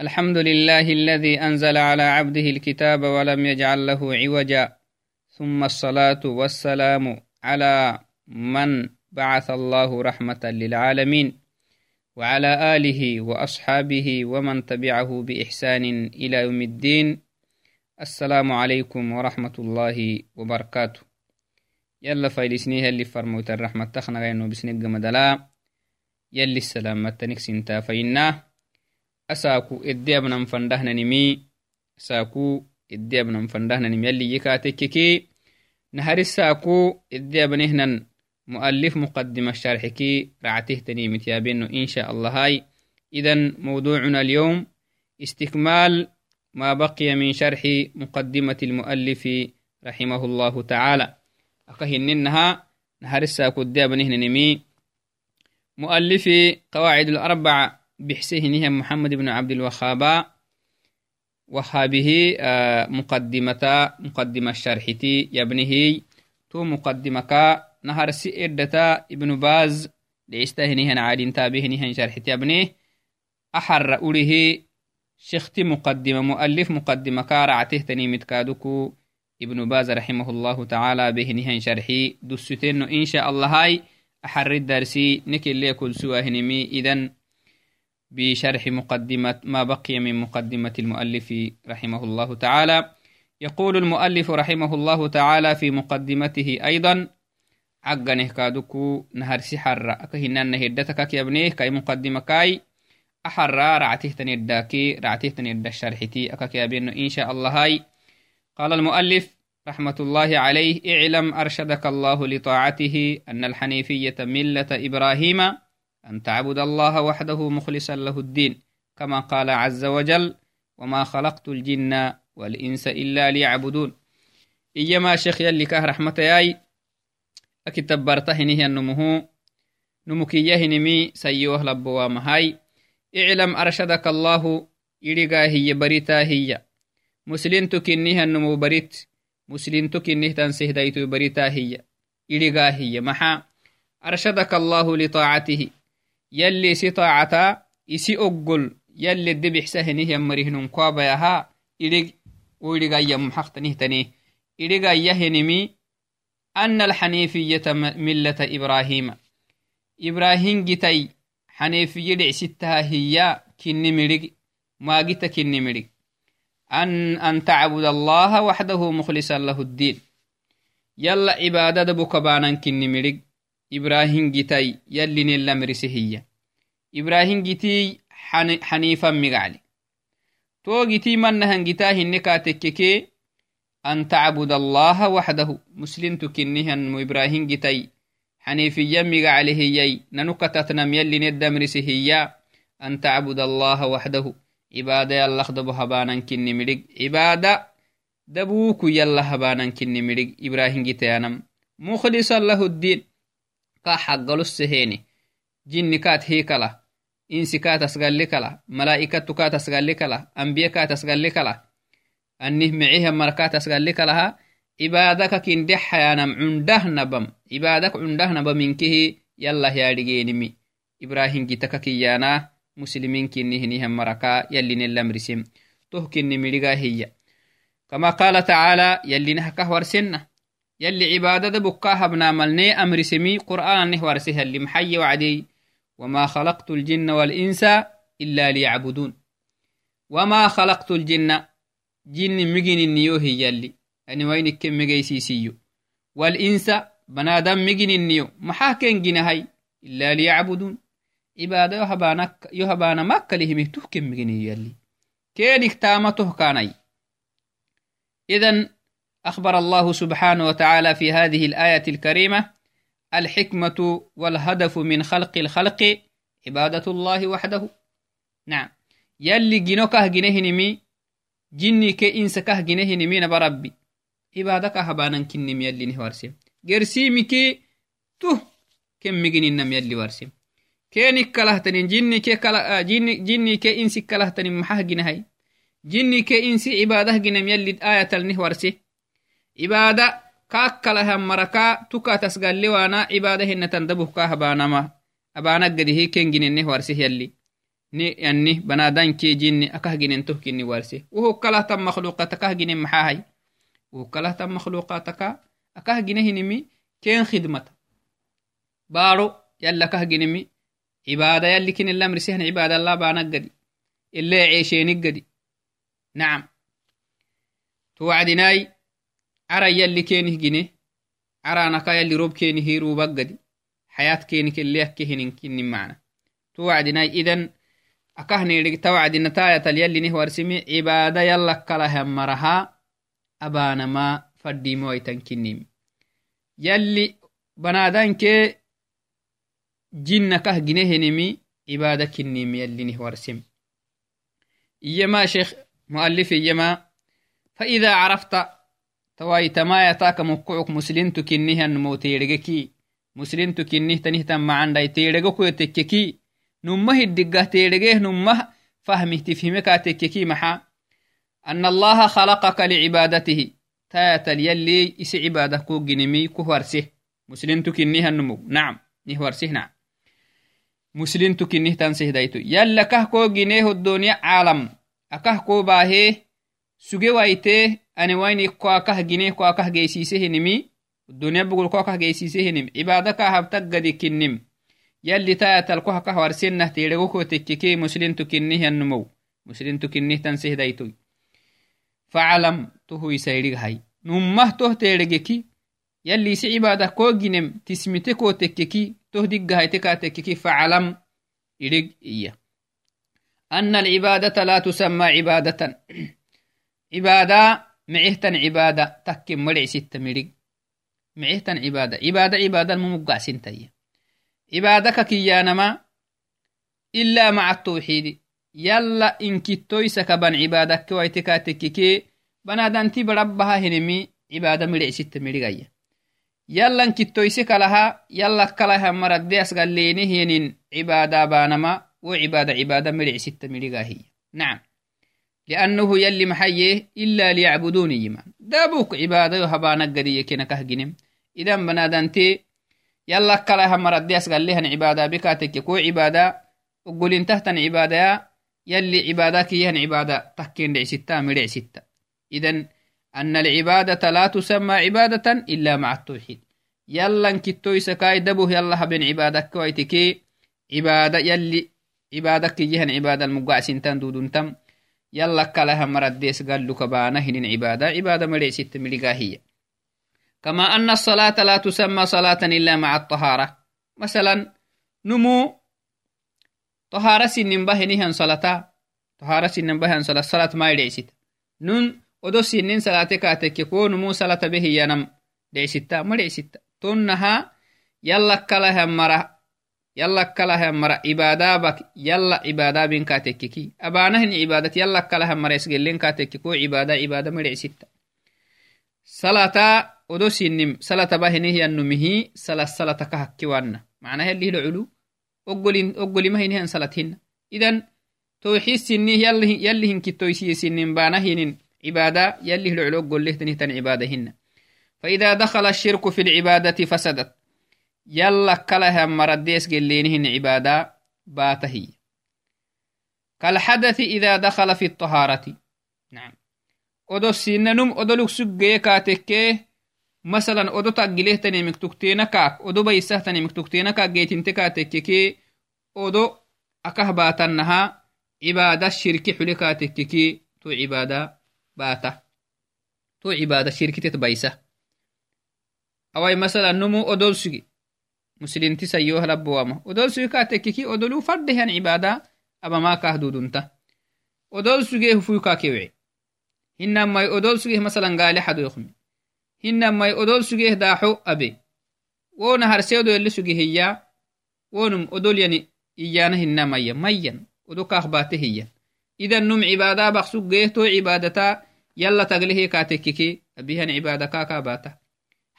الحمد لله الذي أنزل على عبده الكتاب ولم يجعل له عوجا. ثم الصلاة والسلام على من بعث الله رحمة للعالمين وعلى آله وأصحابه ومن تبعه بإحسان إلى يوم الدين. السلام عليكم ورحمة الله وبركاته. يلا فايلسنيها اللي فرموت الرحمة تخنا غينو بسنق مدلا يلي السلام تنكسنتا فإناه asaku edde abnan fandahnanimi saku edde abnan fandahnanimi yalli yikatekkeki nahari saku edde abanehnan مؤلف مقدمة شرحكي رعته تنيمت يا بينه إن شاء الله هاي. إذا موضوعنا اليوم استكمال ما بقي من شرح مقدمة المؤلف رحمه الله تعالى. أكهننها نهر الساكو الدابنهن نمي مؤلف قواعد الأربع بحسيه محمد بن عبد الوهاب وهابه آه، مقدمة مقدمة الشرحتي يبنه تو مقدمك. نهر سئدتا ابن باز. لإستهنهن عادين تابهنهن شرحتي يبنه أحر أوله. شختي مقدمة مؤلف مقدمة. كارعته تنيمت كادوكو ابن باز رحمه الله تعالى بهنهن شرحي دستين. إن شاء الله هاي أحر الدرسي نكل ليكل سواهنمي إذن بشرح مقدمة ما بقي من مقدمة المؤلف رحمه الله تعالى. يقول المؤلف رحمه الله تعالى في مقدمته أيضا عقنه كادوكو نهر سحر أكهنان نهدتك يبنيه كي مقدمة كاي أحر رعته تنداكي رعته تند الشرحتي أكك يبين إن شاء الله هاي. قال المؤلف رحمة الله عليه إعلم أرشدك الله لطاعته أن الحنيفية ملة إبراهيم أن تعبد الله وحده مخلصا له الدين كما قال عز وجل وما خلقت الجن والإنس إلا ليعبدون إيما شيخ يلي كه رحمة ياي أكتب برتهنه النمه نمكيه نمي سيوه لبوا مهاي إعلم أرشدك الله إرقا هي بريتا هي مسلم تكنيه النمو بريت مسلم تكنيه تنسيه دايتو بريتا هي إرقا هي محا أرشدك الله لطاعته يلي سي طاعتا isi oggol yalle debixsahenih yamarihinun kwabayaha irig ويرغايا محقتنهتني إرغايا هنمي أن الحنيفية ملة إبراهيم. إبراهيم جتي حنيفية لعستها هي كني مرق ما جت كني مرق أن أن تعبد الله وحده مخلصا له الدين. Ibrahim gitay yallinellamrise hiya ibrahim giti xanifan migacli to giti manahan gita hinne katekkeke an tacbud allaha waxdahu muslimtu kinnihanmu ibrahim gitay xanifiya migacli hiyay nanukatatnam yallineddamrise hiya an tacbud allaha waxdahu cibaada yallak dabo habanan kinni midig cibaada dabuku yalla habanan kinni midig ibrahim gitayanam mukhlisan lahu ddin ka xaggalusseheeni jinni kaat hiikala insi kaatas galli kala malaa'ikattu kaatas galli kala ambiye kaatas galli kala annih micihe mar kaatas galli kalaha cibaadaka kinde xayaanam cundahnabam cibaadak cundahnaba minkihi yallah yaadhigeenimi ibrahim gitaka kiyyaanaa muslimin kinnihinihan maraka yallinelamrisem toh kinni midhigaa hiya kama qaala tacaala yallinahakah warsenna يلي عبادة بكاها بناملني أمر سمي قرآن نه ورسها اللي محي وعدي وما خلقت الجن والإنس إلا ليعبدون. وما خلقت الجن جن مجن النيو هي يلي. أني وين كم مجيسي سيو والإنس بنادم مجن النيو. محاكين جنهي إلا ليعبدون. عبادة يهبانك يهبانا مكة لهم تهكم مجن يلي. كينك تامته كاني إذن أخبر الله سبحانه وتعالى في هذه الآية الكريمة الحكمة والهدف من خلق الخلق عبادة الله وحده. نعم. يلي جنوكه جنهنمي جني كي إنسكه جنهنمي نبربي عبادك هبانا كنم يلي نهوارسي قرسيمي كي تو كم مجنين يلي وارسي كينك كلهتنين جني كي كلا جني جني كي إنسي كلهتنين محاه جنهي. جني كي إنسي عبادة جنم يلي آية النهوارسي. Cibaada kaakkalahan maraka tuka tasgallewaana cibaada hinatan dabuhka habaanama abaanaggadihi kenginenne warsih yalli ni yani banadan kejinni akah ginen tohkinni warse woho kalahtan makhluqat akah ginen maxahay woho kalahtan makhluqat aka akah gine hinimi ken khidmata baaro yalla akah ginimi cibaada yalli kinilamrisehn cibaada allah baanaggadi ile ceesheenigadi nacam to wacdinaai cara yalli kenih gine caranaka yalli rob keni hirubaggadi xayaat keni kelleyakke hinin kinnin macna to wacdinaai idan akahnidig tawacdinataayatal yallinih warsimi cibaada yalla kalahamaraha abanama fadimoaitan kinnim yalli banadankee jinnakah ginehenimi cibaada kinnim yallinih warsim iyama sheekh mualif iyama faida carafta tawaitamaya mukucuk muslintu kinnihan mo teedhegeki muslintu kinnih tanihtan macandai teedhego kuyo tekkeki نمه الدقه تيرجيه نمه فهمه تفهمه كاتككي محا أن الله خلقك لعبادته. تاتا يلي إس عبادة كو جنمي كهورسه مسلم تكنيها النمو نعم نهورسه نعم مسلم تكنيه تنسه دايتو يلا كهكو جنيه الدنيا عالم. أكهكو باهي جيسيسه نمي الدنيا بقول كواكه جيسيسه نم عبادة كهبتك قد كنم يلي تايتلكوها كهوار سنة تيرغوكو تككي مسلم تكنيه النمو مسلم تكنيه تنسيه دايتوي فعلم تهو يسيرغ هاي نمه توه تيرغكي يلي سي عبادة كو جنم تسمتكو تككي توه دق هاي تكا تككي فعلم إرغ إياه أن العبادة لا تسمى عبادة عبادة عبادة تكي مرع ستة مرق معهتن عبادة. عبادة عبادة الممقع سنتين عبادك كيانما إلا مع التوحيد. يلا إن كتويس كبن عبادك ويتكاتككي بنادنتي بربها هنمي عبادة ملع ستة ملغاية يلا إن كتويس كلها يلا كلها مرد ديس قليني هنين عبادة بانما وعبادة عبادة ملع ستة ملغاهية نعم لأنه يلي محيه إلا ليعبدوني يمان دابوك عبادة يهبانا قدية كنا كهجنم. إذا بنادنتي يلا كلا همرديس قال لها عبادة بكاتك. كو عبادة؟ وقولين تحتن عبادة. يلي عبادة كيهن عبادة. تحكين دع ستة مرع ستة. إذن أن العبادة لا تسمى عبادة إلا مع التوحيد. يلا انكتوي سكاي دبوه يلا بين عبادة كويتكي. عبادة يلي عبادة كيهن عبادة المقع سنتان دودون تم. يلا كلا همرديس قال لك بانا هنين عبادة. عبادة مرع ستة مرقاهية كما أن الصلاة لا تسمى صلاة إلا مع الطهارة. مثلا نمو طهارة سنن بهنهن صلاة. طهارة سنن بهن صلاة صلاة ما يدعست نون ودو سنن صلاة كاتك يكون نمو صلاة به ينم دعستا ما دعستا تنها يلا كلها مرة كلها مرة عبادة بك يلا عبادة بين كاتككي أبانهن عبادة يلا كلها مرة يسجلين كاتككو عبادة عبادة ما دعستا صلاة odo sinim salataba henehyannumihi sala salataka hakkiwanna macnaha yalihilo culu oggolima henihan salat hina idan towxid sinih yalli hinkitoysiye sinin bana hinin عبادة يلي العلو قول له تنهتن عبادة هن. فإذا دخل الشرك في العبادة فسدت. يلا كلها مرديس قلينهن عبادة باته كالحدث إذا دخل في الطهارة نعم سننم أدو لك سجيه كاتكيه masalan odo taggilehtanimik tukteenakaak odo baisahtanimik tukteenakaak geetinte kaatekkeki odo akah baatanaha cibaada shirki xule kaatekkeki to cibaada baata to cibaada shirkitet baisa awai masalan numu odol sugi muslinti sayyohalabowama odol sugi kaatekkeki odolu faddehan cibaada abamaakaah dudunta odol sugee hufuykaakewce hinamai odol sugeh masalan gaale xadoyokmi hinamai odol sugeh daaxo abe wona harseedo yalli suge hiya wonum odol yani iyana hinamaya mayan odo kaak baate hiyan idan num cibaada bak suggeeh to cibaadata yalla taglehe kaatekkiki abihan cibaada kaaka baata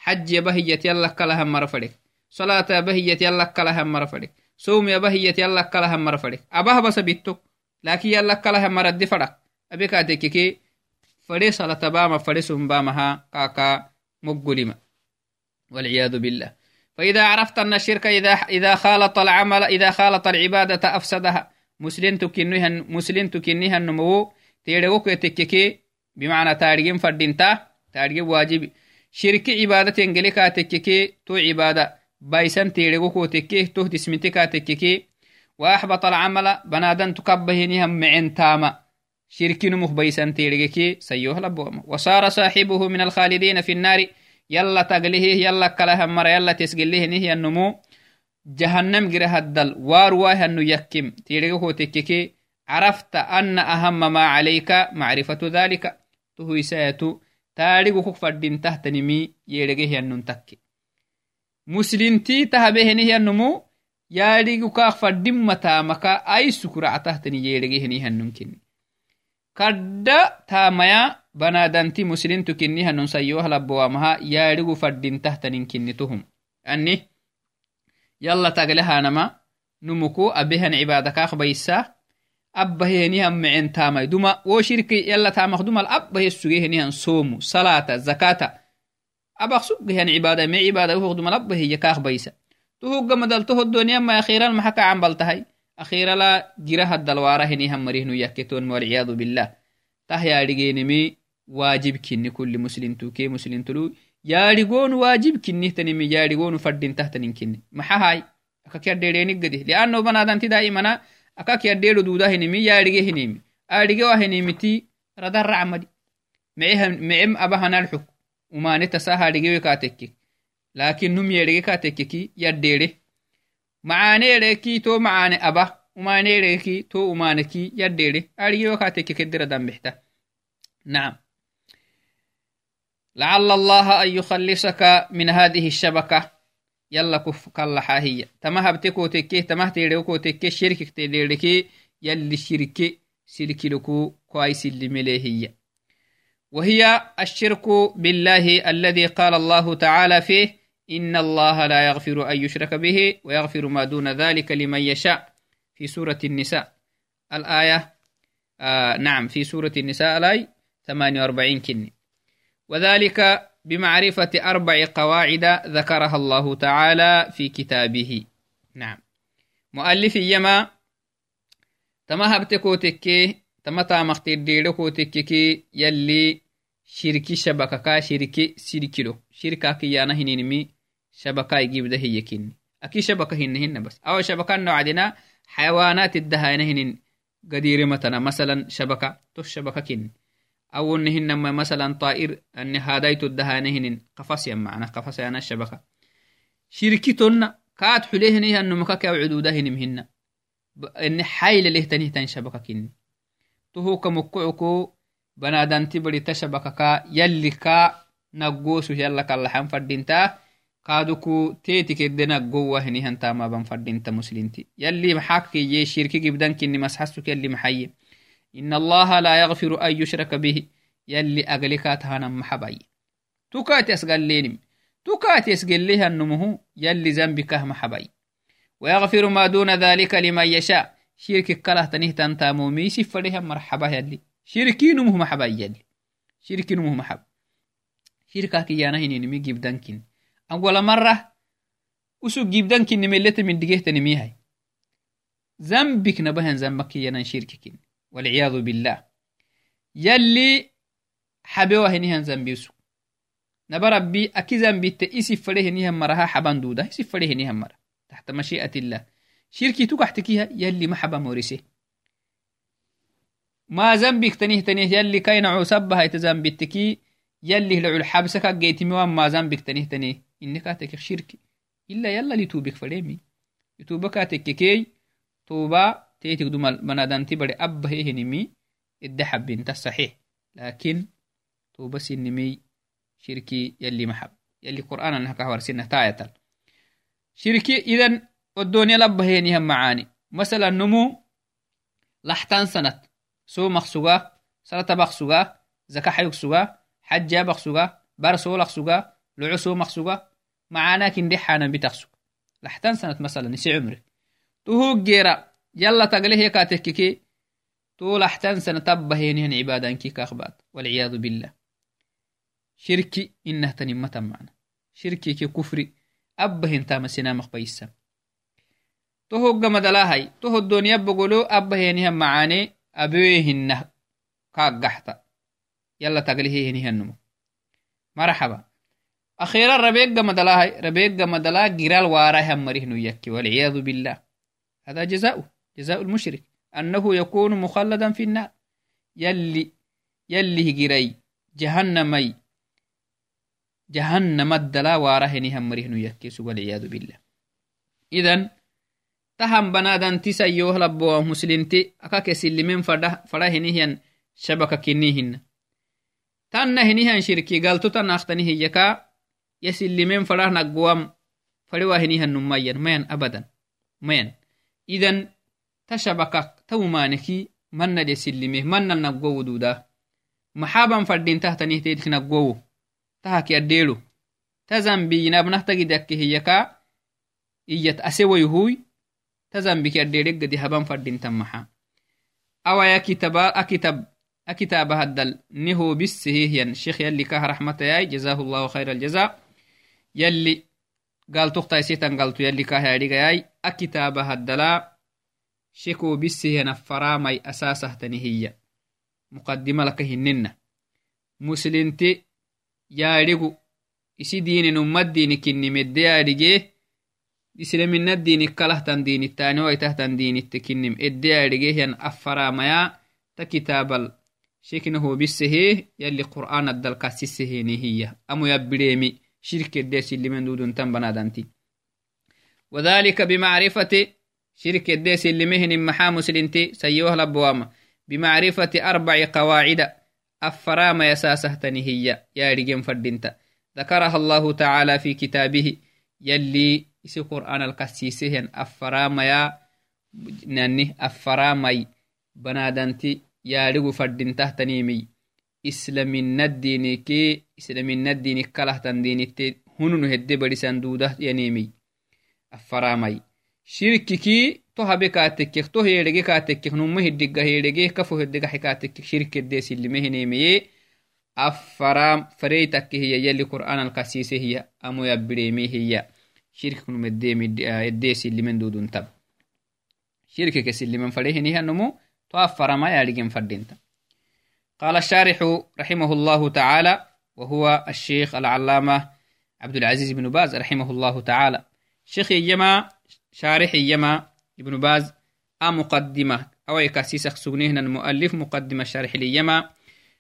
xajji abahiyat yalla kalahan mara fadhek صلاة بهية يلا كلها مرفلك صوم يا بهية يلا كلها مرفلك أباه بس بيتوك لكن يلا كلها مرد فرق. أبيك أتكيكي فري صلاة باما فري صوم بامها كاكا مقلمة. والعياذ بالله. فإذا عرفت أن الشرك إذا إذا خالط العمل إذا خالط العبادة أفسدها. مسلم تكنيها مسلم تكنيها النمو تيرغوك تككي بمعنى تارجم فردينتا تارجم واجب. شرك عبادة إنجليكا تككي تو عبادة. Teedhego kotekke toh tisminte kaa tekkeke وأحبط العمل بنادن تكبهنها معن تاما. شركين مخبيسان تيرجكي سيوه لبوما. وصار صاحبه من الخالدين في النار يلا تقليه يلا كلها مر يلا تسقليه نهي النمو. جهنم جره الدل وارواه أنه يكم تيرجه تككي عرفت أن أهم ما عليك معرفة ذلك. تهي سيتو تاريخ فردين تحت نمي يرجه أنه تكي. مسلمتي تهبه نهي النمو yaadhigu kaak fadhin mataamaka ai sukuractahtani yeedhegehenihanunkinni kadda taamaya banadanti muslintu kinni hanun sayyoah labbowamaha yaadhigu fadhintahtaninkinnituhum ani yalla tagle hanama numuku abehan cibaadakaak baysa abbahehenihan mecen taamay duma wo shirki yalla taamak dumal abbahe sugehenihan soomu salata zakata abaq suggahan cibaada me cibaada uhogdumalabbahiya kaaqbaysa tuhuggamaddaltohoddoniyama akhiran maxa kacanbal tahay akhirala girahadalwaarahinihanmarihnu yakketon walciyadu bilah tah yaadhigenimi waajib kulli muslimtuke muslimtulu yaadhigonu waajib kinnihtanimi yaadhigonu faddintahtanin kinni akak yaddheereeniggadi lianno banaadanti daa'imana akak yaddheedo duudahinimi yaadhigehinimi aadhigewahinimiti radan racmadi meceem abahanalxuk umane tasa haadhigewe kaatekke lakin num yeedhege kaatekkeki yadheedhe macaneedheki to macane aba umaneedheki to umaneki yadheedhe aadhigewe kaatekke kedira dambexta نعم لعل الله أن يخلصك من هذه الشبكة يلا كف كالحا هي تما هبتكو تكي تما تيريكو تكي شركك تيريكي يلي شركي سلكي لكو كويس اللي مليه وهي الشرك بالله الذي قال الله تعالى فيه إن الله لا يغفر أن يشرك به ويغفر ما دون ذلك لمن يشاء في سورة النساء. الآية آه نعم في سورة النساء الآية 48 كني. وذلك بمعرفة أربع قواعد ذكرها الله تعالى في كتابه. نعم. مؤلف يما تما شبكة شركي سيركيلو شركة كيانا هنينمي شبكة يجيب ده هي كني أكي شبكة هن هن بس. أو شبكة نوعدنا حيوانات الدهاينة هن قدير متنا. مثلا شبكة تو شبكة كني awonnehinama masalan طائر أن هادايت الدهانهن قفص معنا قفص أنا الشبكة شركي تنا كات حليهني أنه مكاك أو عدودهن مهن إن حايل له تنه يلا كاللحن فردينتا. كادوكو تيتي كده نقوة هني هنتا ما بان فردينتا مسلمتي يلي محاكي يي شركي جبدان كني مسحسك يلي محيي إن الله لا يغفر أن يشرك به. يلي أغلقات هانا محباي. تكات يسقل لينم. تكات يسقل لها النمه يلي ذنبك محباي. ويغفر ما شرك كله تنه تنتامو ميسي فريها مرحبا يلي. شركي نمه محباي يلي. شركي نمه محب. شركا كيانا هنين نمي جيب دانكين. أول مرة وسو جيب دانكين نملت من دقيه تنميهاي ذنبك نبهن ذنبك يانا شرككين والعياذ بالله. يلي حبيوه هنيهن شركي تكحتكيها يلي محبا مورسه ما زنبك تنيه تنيه يلي كاين عصبها يتزنبي تكي يلي لعو الحبسك جيتي موان ما زنبك تنيه تنيه. إنك أتك شركي إلا يلا لتوبك فريمي. يتوبك أتككي توبا تيتك دوما بنادانتي بري أبا هي هنمي الدحب بنت الصحيح لكن توبس النمي شركي يلي محب يلي قرآن أنها كهور سنة تايتل. شركي إذن الدنيا لبا هي نهم معاني. مثلا نمو لحتان سنة سو مخسوغا سنة بخسوغا زكا حيوك سوغا حجة بخسوغا برسو لخسوغا لعسو مخسوغا معانا كندي حانا بتخسوغ لحتان سنة مثلا نسي عمرك تهو جيرا يلا تقله يكاتككي طول أحتن سنة تبهينهن عبادانكي كاخبات والعياذ بالله. شركي إنه تنمة معنا. شركي كي كفري أبهن تام سنامخ بيسا تهوغ مدلاهي تهو الدنيا بقولو أبا هينيها معاني أبيهن كاك جحتا يلا تقليه هينيها النمو مرحبا. أخيرا ربيق مدلاهي ربيق مدلا جرال واراها مريه نويك والعياذ بالله. هذا جزاء جزاء المشرك. أنه يكون مخلدا في النار. يلي يلي هجري جهنمي. جهنم الدلا وارهنها مريه يكي والعياذ بالله. إذن tahan banadantisan yohlabowa muslimti akake silimen fada henihiyan shabaka kinihinna tanna henihan shirki galto tan aktani hiyaka ya silimen fadah nagguwam fariwa henihan numayan mayan abadan mayan idan ta shabakak ta umaneki mannade silime mannan naggowu duda maxaban fadintahtanihtetk naggowu tahaki addelo ta zambiyinabnahtagidakke hiyaka iyat asewayuhuy ta zambiki addedheggadi haban fadintan maxa awaya kitaba akitab أكتاب هدل نهو هي الشيخ يلي كه رحمة ياي جزاه الله خير الجزاء يلي قال تخطى سيتان قالت يلي كه ياي أكتاب هدلا شكو بس هي نفرا ماي أساسه تنهي مقدمة لك هننا مسلمتي ياريغو isi diinin ummad diini kinnimedde yaadhigee islaminna diini kalahtan diinittaani waitahtan diinitte kinnim edde yaadhigehyan affaramaya ta kitaabal shekinaho bisehe yalli qur'an addalkasisehenihiya amo yabbireemi shirkedde silimen duduntan banadanti وذلك بمعرفة شركة سلمهن محا مسلنتي سيوه لبوام بمعرفة أربع قواعد أفرام يساسه تنهي يا رجم فردنت ذكرها الله تعالى في كتابه يلي isi qur'an alkasisehen affaramaya nani affaramai banadanti yaarigu fadintahtanimi islaminadinike islaminadini kalahtan dinitte hununu hedde badisan dudah yanimi shirkiki to habe kaatekkek to heedhege kaatekkek numa hiddiga heedhege kafo heddegaxe kaatekkek shirkedde silimehinemeye affaram fareytakke hiya yalli qur'an alkasise hiya amo yabbireme hiya shirkikunum edde silimen duduntab shirkike silimen farehinihannomu to affarama yaadigen fadinta قال الشارح رحمه الله تعالى وهو الشيخ العلامة عبد العزيز بن باز رحمه الله تعالى. شيخ يما شارح يما ابن باز أمقدمة أو يكاسيس سجنهن المؤلف مقدمة شارح ليما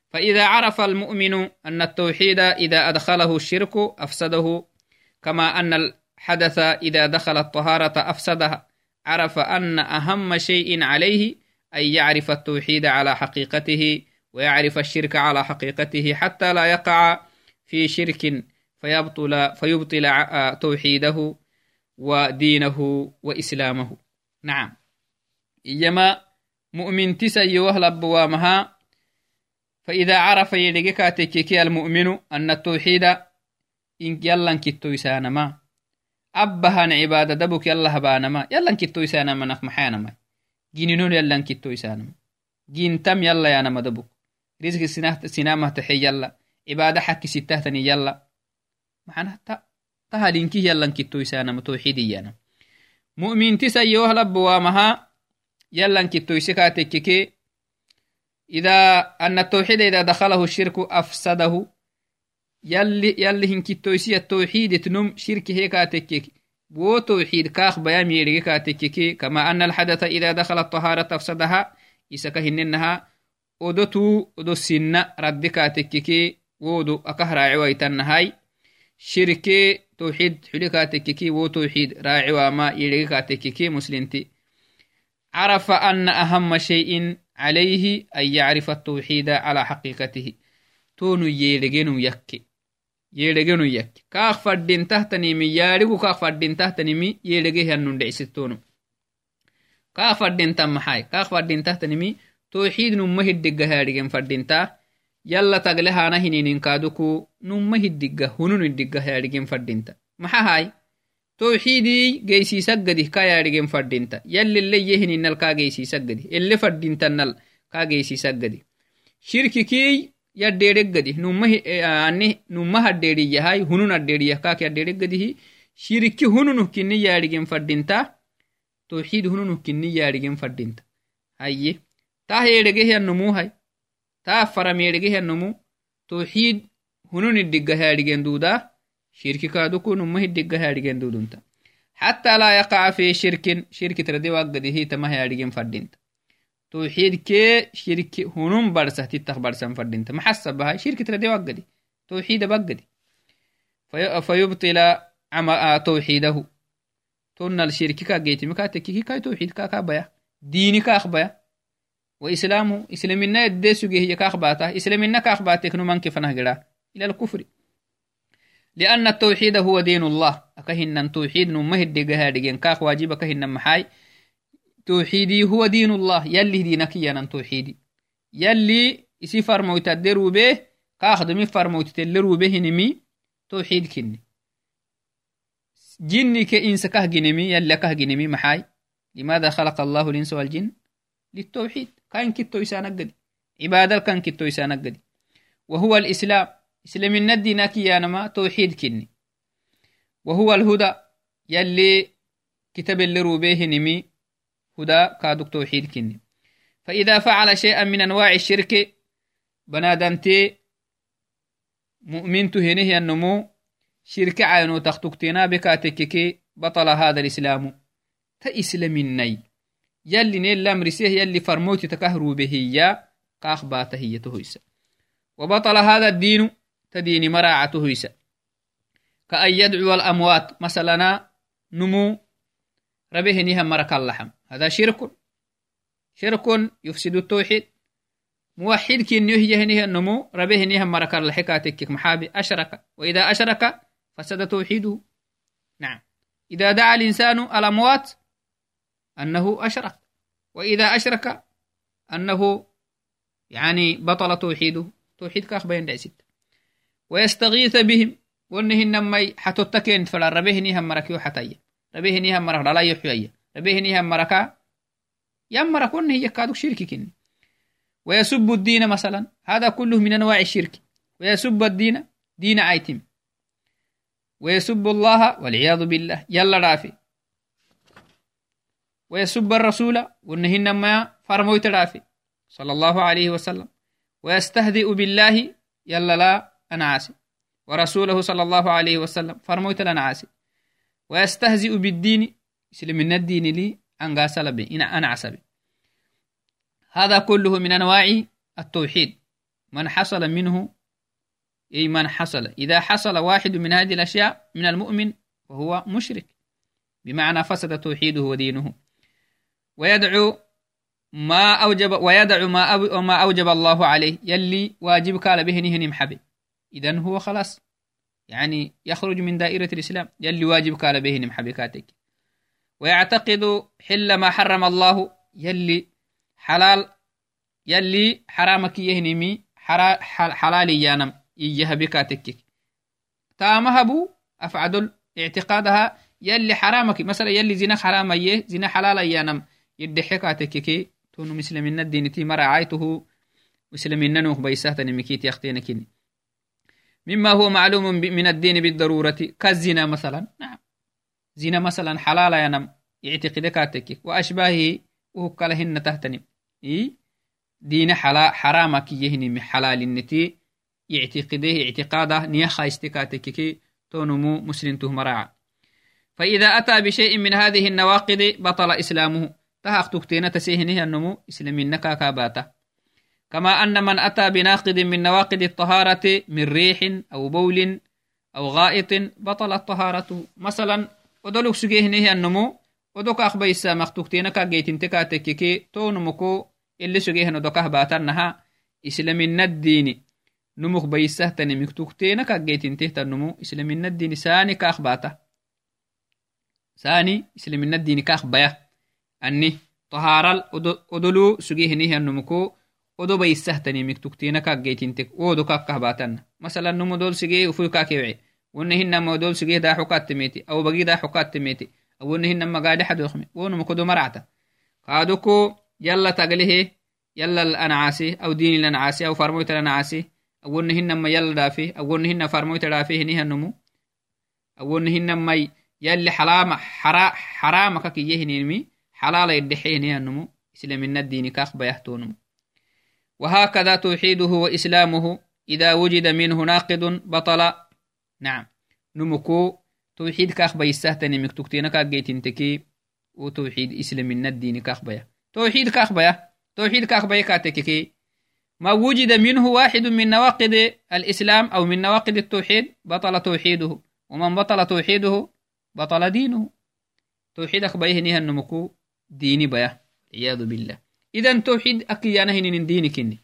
فإذا عرف المؤمن أن التوحيد إذا أدخله الشرك أفسده كما أن الحدث إذا دخل الطهارة أفسدها عرف أن أهم شيء عليه أن يعرف التوحيد على حقيقته ويعرف الشرك على حقيقته حتى لا يقع في شرك فيبطل, فيبطل توحيده ودينه وإسلامه. نعم. إيما مؤمن تسي وهلب بوامها فإذا عرف يلقى تكيكي المؤمن أن التوحيد إن يلا كتو يسانما عبادة دبك يلا هبانما يلا كتو يسانما نف محانما جينينون يلا كتو يسانما. جين تم يلا يا نما دبك رزق سنامه تحي يلا. عبادة حكي ستهتني يلا. معنا تهالينكي يلا كتو يسانما توحيدي يانا. مؤمن تسي وهلب بوامها يلا كتو يسكاتككي إذا أن التوحيد إذا دخله الشرك أفسده يلي يلي هنكتويسي التوحيد تنم شرك هيك تكك بو توحيد كاخ بيام يريك تكك كما أن الحدث إذا دخل الطهارة أفسدها إسكا هننها. ودتو ودو السنة ردك تكك ودو أكه راعي تنهاي شرك توحيد حلك تكك و توحيد راعي وما يريك تكك مسلمتي عرف أن أهم شيء عليه أن يعرف التوحيد على حقيقته تونو يلغنو يكي يلغنو يكي كاخ فردين تحتنيمي يارغو كاخ فردين تحتنيمي يلغي هنون دعستونو كاخ فردين تمحاي كاخ فردين تحتنيمي توحيد نمه الدقة هارغن فردين تا يلا تغلها نهنين كادوكو نمه الدقة هنون الدقة هارغن فردين ಎಡ್ಡೇಡೆಗ್ಗದಿ ನುಮ್ಮ ಅನ್ನಿ ನುಮ್ಮ ಹಡ್ಡೇಡಿಗೆ ಹಾಯ್ ಹುನು ಅಡ್ಡೇಡಿ ಯಕಾಕೆ ಅಡ್ಡೇಡೆಗ್ಗದಿಹಿ ಶಿರಿಕ್ಕಿ ಹುನು ನುಕ್ಕಿನ್ನಿ ಯಾಡಿಗೆಂ ಫಡ್ಡಿಂತ ತೋಹೀದ್ ಹುನು ನುಕ್ಕಿನ್ನಿ ಯಾಡಿಗೆಂ ಫಡ್ಡಿಂತ ಅಯ್ಯೆ ತಾ ಹೇಡೆಗೆ ಹೆಣ್ಣುಮು ಹಾಯ್ ತಾ ಫರಮೇಡೆಗೆ ಹೆಣ್ಣುಮು ತೋಹೀದ್ ಹುನು ನಿಡ್ಡಿಗ್ಗ ಹ್ಯಾಡಿಗೆಂದೂದ ಶಿರ್ಕಿ ಕಾದುಕು ನುಮ್ಮ ಹಿಡ್ಡಿಗ್ಗ ಹ್ಯಾಡಿಗೆಂದೂದುಂತ ಹತ್ತ ಲಾ ಯಕಾ ಫಿ ಶಿರ್ಕಿನ್ ಶಿರ್ಕಿ ತರದಿವಾಗ್ಗದಿಹಿ ತಮ ಹ್ಯಾಡಿಗೆಂ ಫಡ್ಡಿಂತ هيرجه النمو هاي تا فرم يرجه النمو توحيد هنو ندقه يارجين دودا شرك كادوكو نمه الدقه يارجين دودونتا حتى لا يقع في شرك شرك تردي وقده هي تما يارجين فردينتا توحيد كي شرك هنون برسه تتخ برسن فردينتا محسب بها شرك تردي وقده توحيد بقدي فيبطل توحيده تون الشرك كا جيتي مكا تكيكي كاي توحيد كا كابايا ديني كا أخبايا وإسلامه إسلامنا الدسو هي كا أخباتا إسلامنا كا أخباتك نمان كيفنه جدا إلى الكفر. لأن التوحيد هو دين الله. أكهن توحيد نمه الدقها دقين كاخ واجب كهن محاي توحيدي هو دين الله. يلي دينك يانا توحيدي. يلي isi farmoytadde rube kaakhdumi farmoytitelle rubehinimi توحيد كني. جني كإنس كهجنمي يلا كهجنمي محاي. لماذا خلق الله الإنس والجن؟ للتوحيد. كان كتو يسانقدي عبادة كان كتو يسانقدي وهو الإسلام. إسلام الندي ناكي يانما توحيد كني. وهو الهدى. يلي كتب اللي روبيه نمي هدى كادوك توحيد كني. فإذا فعل شيئا من أنواع الشرك بنادمتي مؤمنت هنه النمو شرك عينو تختكتنا بكاتككي بطل هذا الإسلام. تإسلامني يلي نيل لمرسيه يلي فرموت تكهرو به يا قاخ باته وبطل هذا الدين تدين مراعة هيس كأن يدعو الأموات مثلا نمو ربه نهم مرك اللحم. هذا شرك. شرك يفسد التوحيد. موحد كن يهيه نيه النمو ربه نيه مرك الحكاتك محابي. أشرك. وإذا أشرك فسد توحيده. نعم. إذا دعا الإنسان الأموات أنه أشرك. وإذا أشرك أنه يعني بطل توحيده. توحيد كاخ بين دعسيت ويستغيث بهم. وانه نمي حتى تكين فلا. ربه نيهم مركيو حتى ربه نيهم مرك لا يحيي مركا. يم مرك وانه يكادو شرك كن. ويسب الدين مثلا. هذا كله من أنواع الشرك. ويسب الدين دين عيتم ويسب الله والعياذ بالله. يلا رافي. ويسب الرسول ونهن ما فرمويت رافي. صلى الله عليه وسلم. ويستهزئ بالله. يلا لا أنا عاسي. ورسوله صلى الله عليه وسلم فرمويت لنا عاسي. ويستهزئ بالدين. من الدين لي أن بي إن أنا عسبي هذا كله من أنواع التوحيد. من حصل منه أي من حصل. إذا حصل واحد من هذه الأشياء من المؤمن فهو مشرك. بمعنى فسد توحيده ودينه. ويدعو ما أوجب ويدع ما أو ما أوجب الله عليه. يلي واجب قال به نهن محبي. إذا هو خلاص. يعني يخرج من دائرة الإسلام. يلي واجب قال به محبي كاتك ويعتقد حل ما حرم الله يلي حلال يلي حرامك يهنمي حلال يانم يجهبك تكك تامهبو أفعدل اعتقادها يلي حرامك مثلا يلي زنا حرام يه زنا حلال يانم يدحك تككي تونو مسلمين الدين تي مرا عايته مسلمين نوخ بيسات نمكيت يختينكني مما هو معلوم من الدين بالضرورة كالزنا مثلا. نعم. زنا مثلا حلال ينم يعتقدك تكك وأشباهه وهو تهتنم. إيه دين حلا حرامك يهني حلال النتي يعتقده اعتقاده نيخا استكاتككي تونمو مسلم تهمراع فإذا أتى بشيء من هذه النواقض بطل إسلامه. تهاق تكتين تسيهنه النمو إسلامين نكاكاباتا كما أن من أتى بناقض من نواقض الطهارة من ريح أو بول أو غائط بطلت طهارته مثلا سجيهنه النمو ودوك أخبى السامخ تكتينك جيتين تكاتككي تونمكو اللي سجيهن ودوكه باتنها إسلامين الديني نموك بيسهتني مكتوكتين كاجيتين تهتا النمو إسلامين الدين ساني كاخ باتا ساني إسلامين الدين كاخ بيا أني طهارال أدلو سجيه نيه النمكو أدو بيسهتني مكتوكتين كاجيتين تك ودو كاكه باتن مثلا نمو دول سجيه وفيو كاكيوعي ونهن ما دول سجيه دا حكات تميتي أو بقي دا حكات تميتي أو نهن ما قاعد حد يخمي ونمكو دو مرعتا. قادوكو يلا تقليه يلا الأنعاسي أو دين الأنعاسي أو فرموت الأنعاسي awonnehinama yala dhaafe awonnehina farmoyta dhaafe henihannomu awonnehinamai yalli xaraama kakiyyehinimi حلال يدحيه النمو إسلامنا الدين كاخ بيهتونمو وهكذا توحيده وإسلامه إذا وجد منه ناقد بطل نعم. نمكو توحيد كاخ بيستهتني مكتوكتين كاك جيتنتكي وتوحيد إسلامنا الدين كاخ بيه توحيد كاخ بيه توحيد كاخ بيه كاتككي ما وجد منه واحد من نواقض الإسلام أو من نواقض التوحيد بطل توحيده. ومن بطل توحيده بطل دينه. توحيدك بيه نيها النمكو ديني بيه عياذ بالله. إذا توحيد أكيانا من دينك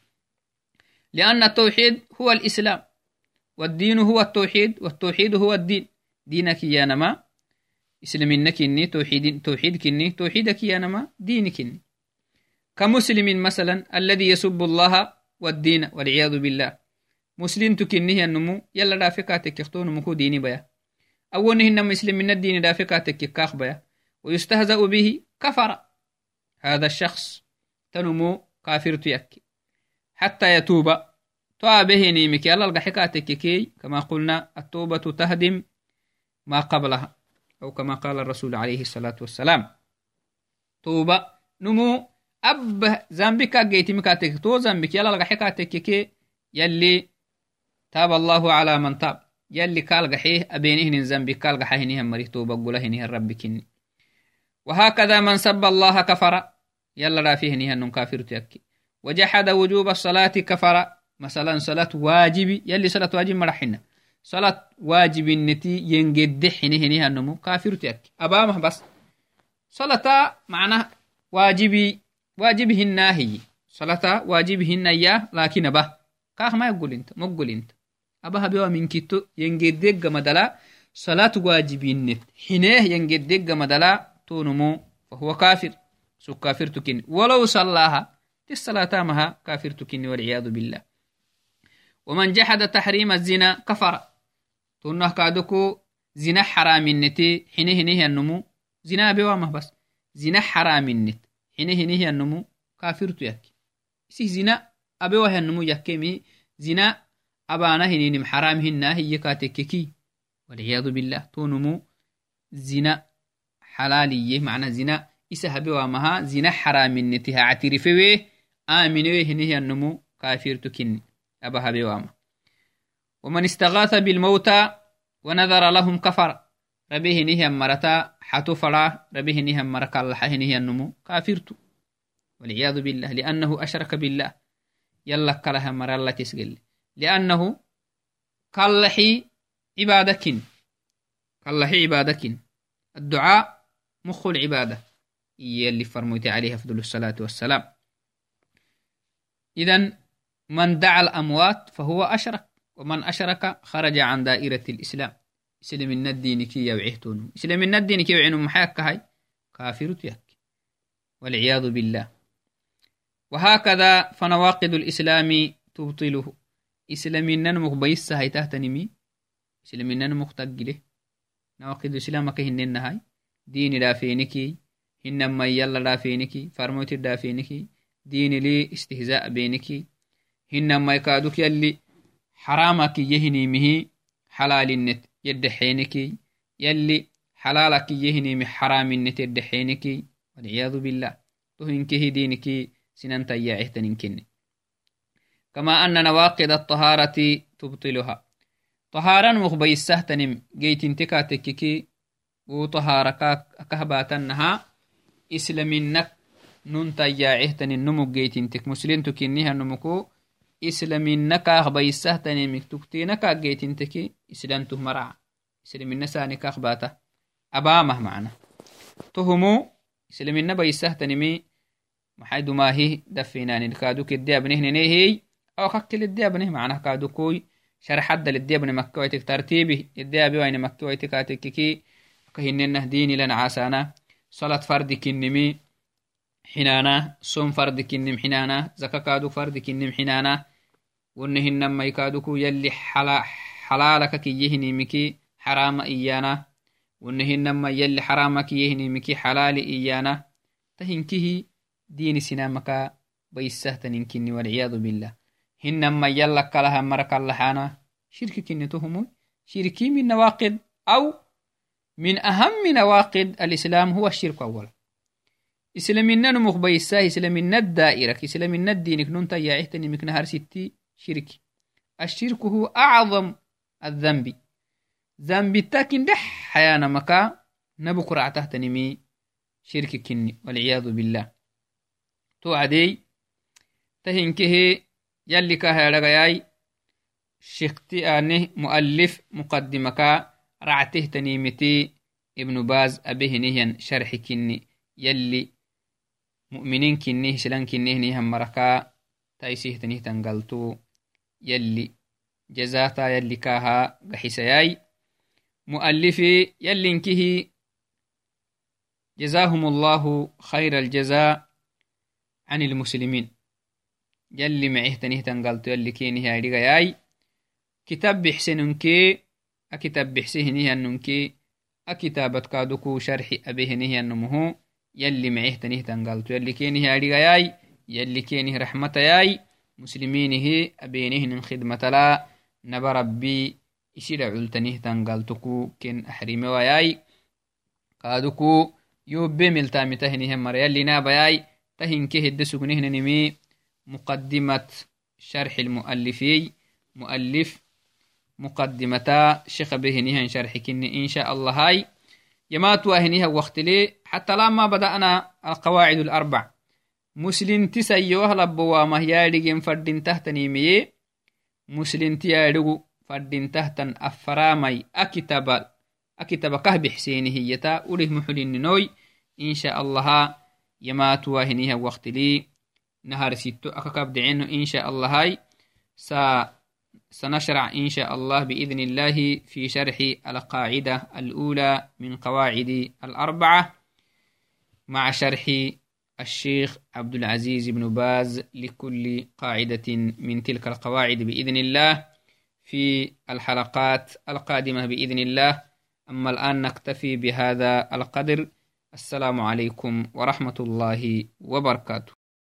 لأن التوحيد هو الإسلام. والدين هو التوحيد والتوحيد هو الدين. دينك يا نما. إسلامينك إني توحيد توحيدك إني توحيدك يا نما دينك إني. كمسلم مثلا الذي يسب الله والدين والعياذ بالله. مسلم تكنه النمو يلا دافكاتك يختون مكو ديني بيا. أوله إن مسلم من الدين دافكاتك كاخ بيا. ويستهزأ به كفر. هذا الشخص تنمو كافر تيك حتى يتوب. توابه نيمك يلا القحكاتك كي كما قلنا التوبة تهدم ما قبلها أو كما قال الرسول عليه الصلاة والسلام. توبة نمو أب زنبك جيتي مكاتك تو زنبك يلا القحكاتك كي يلي تاب الله على من تاب. يلي قال قحيه أبينهن زنبك قال قحيه مريه توبة قوله الرب كني وهكذا من سب الله كفر يلا رافيه نهن كافر تيكي. وجحد وجوب الصلاة كفر مثلا صلاة واجب يلي صلاة واجب مرحنا صلاة واجب النتي ينجد حينه هنيها النمو كافر تيكي أبامه بس. صلاة معنى واجبي واجبهن هي. صلاة واجبهن إياه لكن أبا. كاخ ما يقول إنت ما يقول إنت. أبا هبيوا من كتو ينجد مدلا. صلاة واجبين نت. حينه ينجد مدلا. تونمو فهو كافر. سو كافر تكن ولو صلاها الصلاة مها كافر تكن والعياذ بالله. ومن جحد تحريم الزنا كفر. تونه كادوكو زنا حرام النتي حينه هنه النمو زنا بوامه بس. زنا حرام النت حينه هنه النمو كافر تيك سي زنا أبوه النمو يكيمي زنا أبانا هنين حرام هنا هي كاتككي والعياذ بالله. تونمو زنا حلالية. معنى زنا إسا هبوامها زنا حرام النتي اعترفوه آمنوه هنه النمو كافر تكني أبا هبوامه ومن استغاث بالموتى ونذر لهم كفر. ربيه نهي مرتا حتو فرا ربيه نهي مركا الله نهي النمو كافرت والعياذ بالله لأنه أشرك بالله. يلا كلها مر الله تسجل. لأنه كالحي عبادك كالحي عبادك الدعاء مخ العبادة. يلي فرميت عليه أفضل الصلاة والسلام. إذا من دعا الأموات فهو أشرك ومن أشرك خرج عن دائرة الإسلام. إسلام الدين كي يوعهتون إسلام الدين كي يوعين محاك هاي؟ كافر تيك والعياذ بالله. وهكذا فنواقض الإسلام تبطله. إسلامنا مقبيس هاي تهتنمي إسلامنا مقتقله نواقض الإسلام كهنن هاي؟ دين دافينكي هنما يلا دافينكي فرموت دافينكي دين لي استهزاء بينكي النت يدحينكي يلي حلالك يهني مه حرام النت يدحينكي والعياذ بالله تهنكه دينك سنن تياعه تنكني كما أن نواقض الطهارة تبطلها طهارا مخبي السهتنم جيت انتكا تككي وطهارك كهباتنها إسلامنك nun tayyaacehtanin numug geytintek muslintu kiniha numuku islaminakaah baisahtanimik tuktinakaak geytinteki islamtuh maraca islamina sanikak bata abamah macna tohumu islamina baisahtanimi maxay dumahi dafinanid kaduk iddeabnehnenehiy aw kakkil iddeabneh macnah kadukuy sharxadda liddeabne makkawaitik tartibi iddeabiwaine makkawaitikaatekiki kahinenah dinilan casana salat fardi kinimi حنانا صوم فرد كنم حنانا زكا كادو فرد كنم حنانا ونهن ما يكادوكو يلي حلا حلالك كي يهني مكي حرام إيانا. ونهن ما يلي حرامك يهني مكي حلال إيانا. تهنكه دين سنامك بيسهتن إنكني والعياذ بالله. هن ما يلا كلها مرك اللحانا شرك كنتهم شركي من نواقد أو من أهم نواقد الإسلام هو الشرك أولا. islamina numuk baysaa islamina daa'irak islamina diinik nunta yaacihtanimik nahar sitti shirki الشرك هو أعظم الذنب. ذنب تاكن دح حيانا مكا نبك رعته تنمي شرك كني والعياذ بالله. تو عدي تهنكه يلي كاها رغياي شيختي آنه مؤلف مقدمك رعته تنيمتي ابن باز أبيه نهيا شرح كني. يلي مؤمنين كنيه سلان كنيه نيهم مركا تايسيه تنيه تنقلتو. يلي جزاتا يلي كاها قحسياي مؤلفي يلي انكه جزاهم الله خير الجزاء عن المسلمين. يلي معيه تنيه تنقلتو يلي كيني هاي ياي كتاب بحسننكي أكتاب بحسهنه أننكي أكتابت كادوكو شرح أبيهنه أنمه يلي معيه تنيه تنقلتو يلي كيني هاي ياي يلي كيني رحمة ياي مسلمينه أبينهن خدمة لا نبا ربي إسيلا علتنه تنقلتكو كن أحرمي وياي. قادكو يوبي ملتامي مريا اللي نابياي تهن كهد سكنهن نمي مقدمة شرح المؤلفي. مؤلف مقدمتا شيخ بهنها شرح كني إن شاء الله هاي. يمات واهنها وقت لي. حتى لما بدأنا القواعد الأربع. Muslinti sayyowahlabbowaamah yaadhigen fadintahtanimiye muslinti yaadhigu fadintahtan affaramai akitaba akitaba kah bixseeni hiyyata ulih muxulininoy insha allaha yamaatuwahiniha waqtili nahar sitto akakabdiceno insha allahai sa سنشرع إن شاء الله بإذن الله في شرح القاعدة الأولى من قواعد الأربعة مع شرح الشيخ عبد العزيز بن باز لكل قاعدة من تلك القواعد بإذن الله في الحلقات القادمة بإذن الله. أما الآن نكتفي بهذا القدر. السلام عليكم ورحمة الله وبركاته.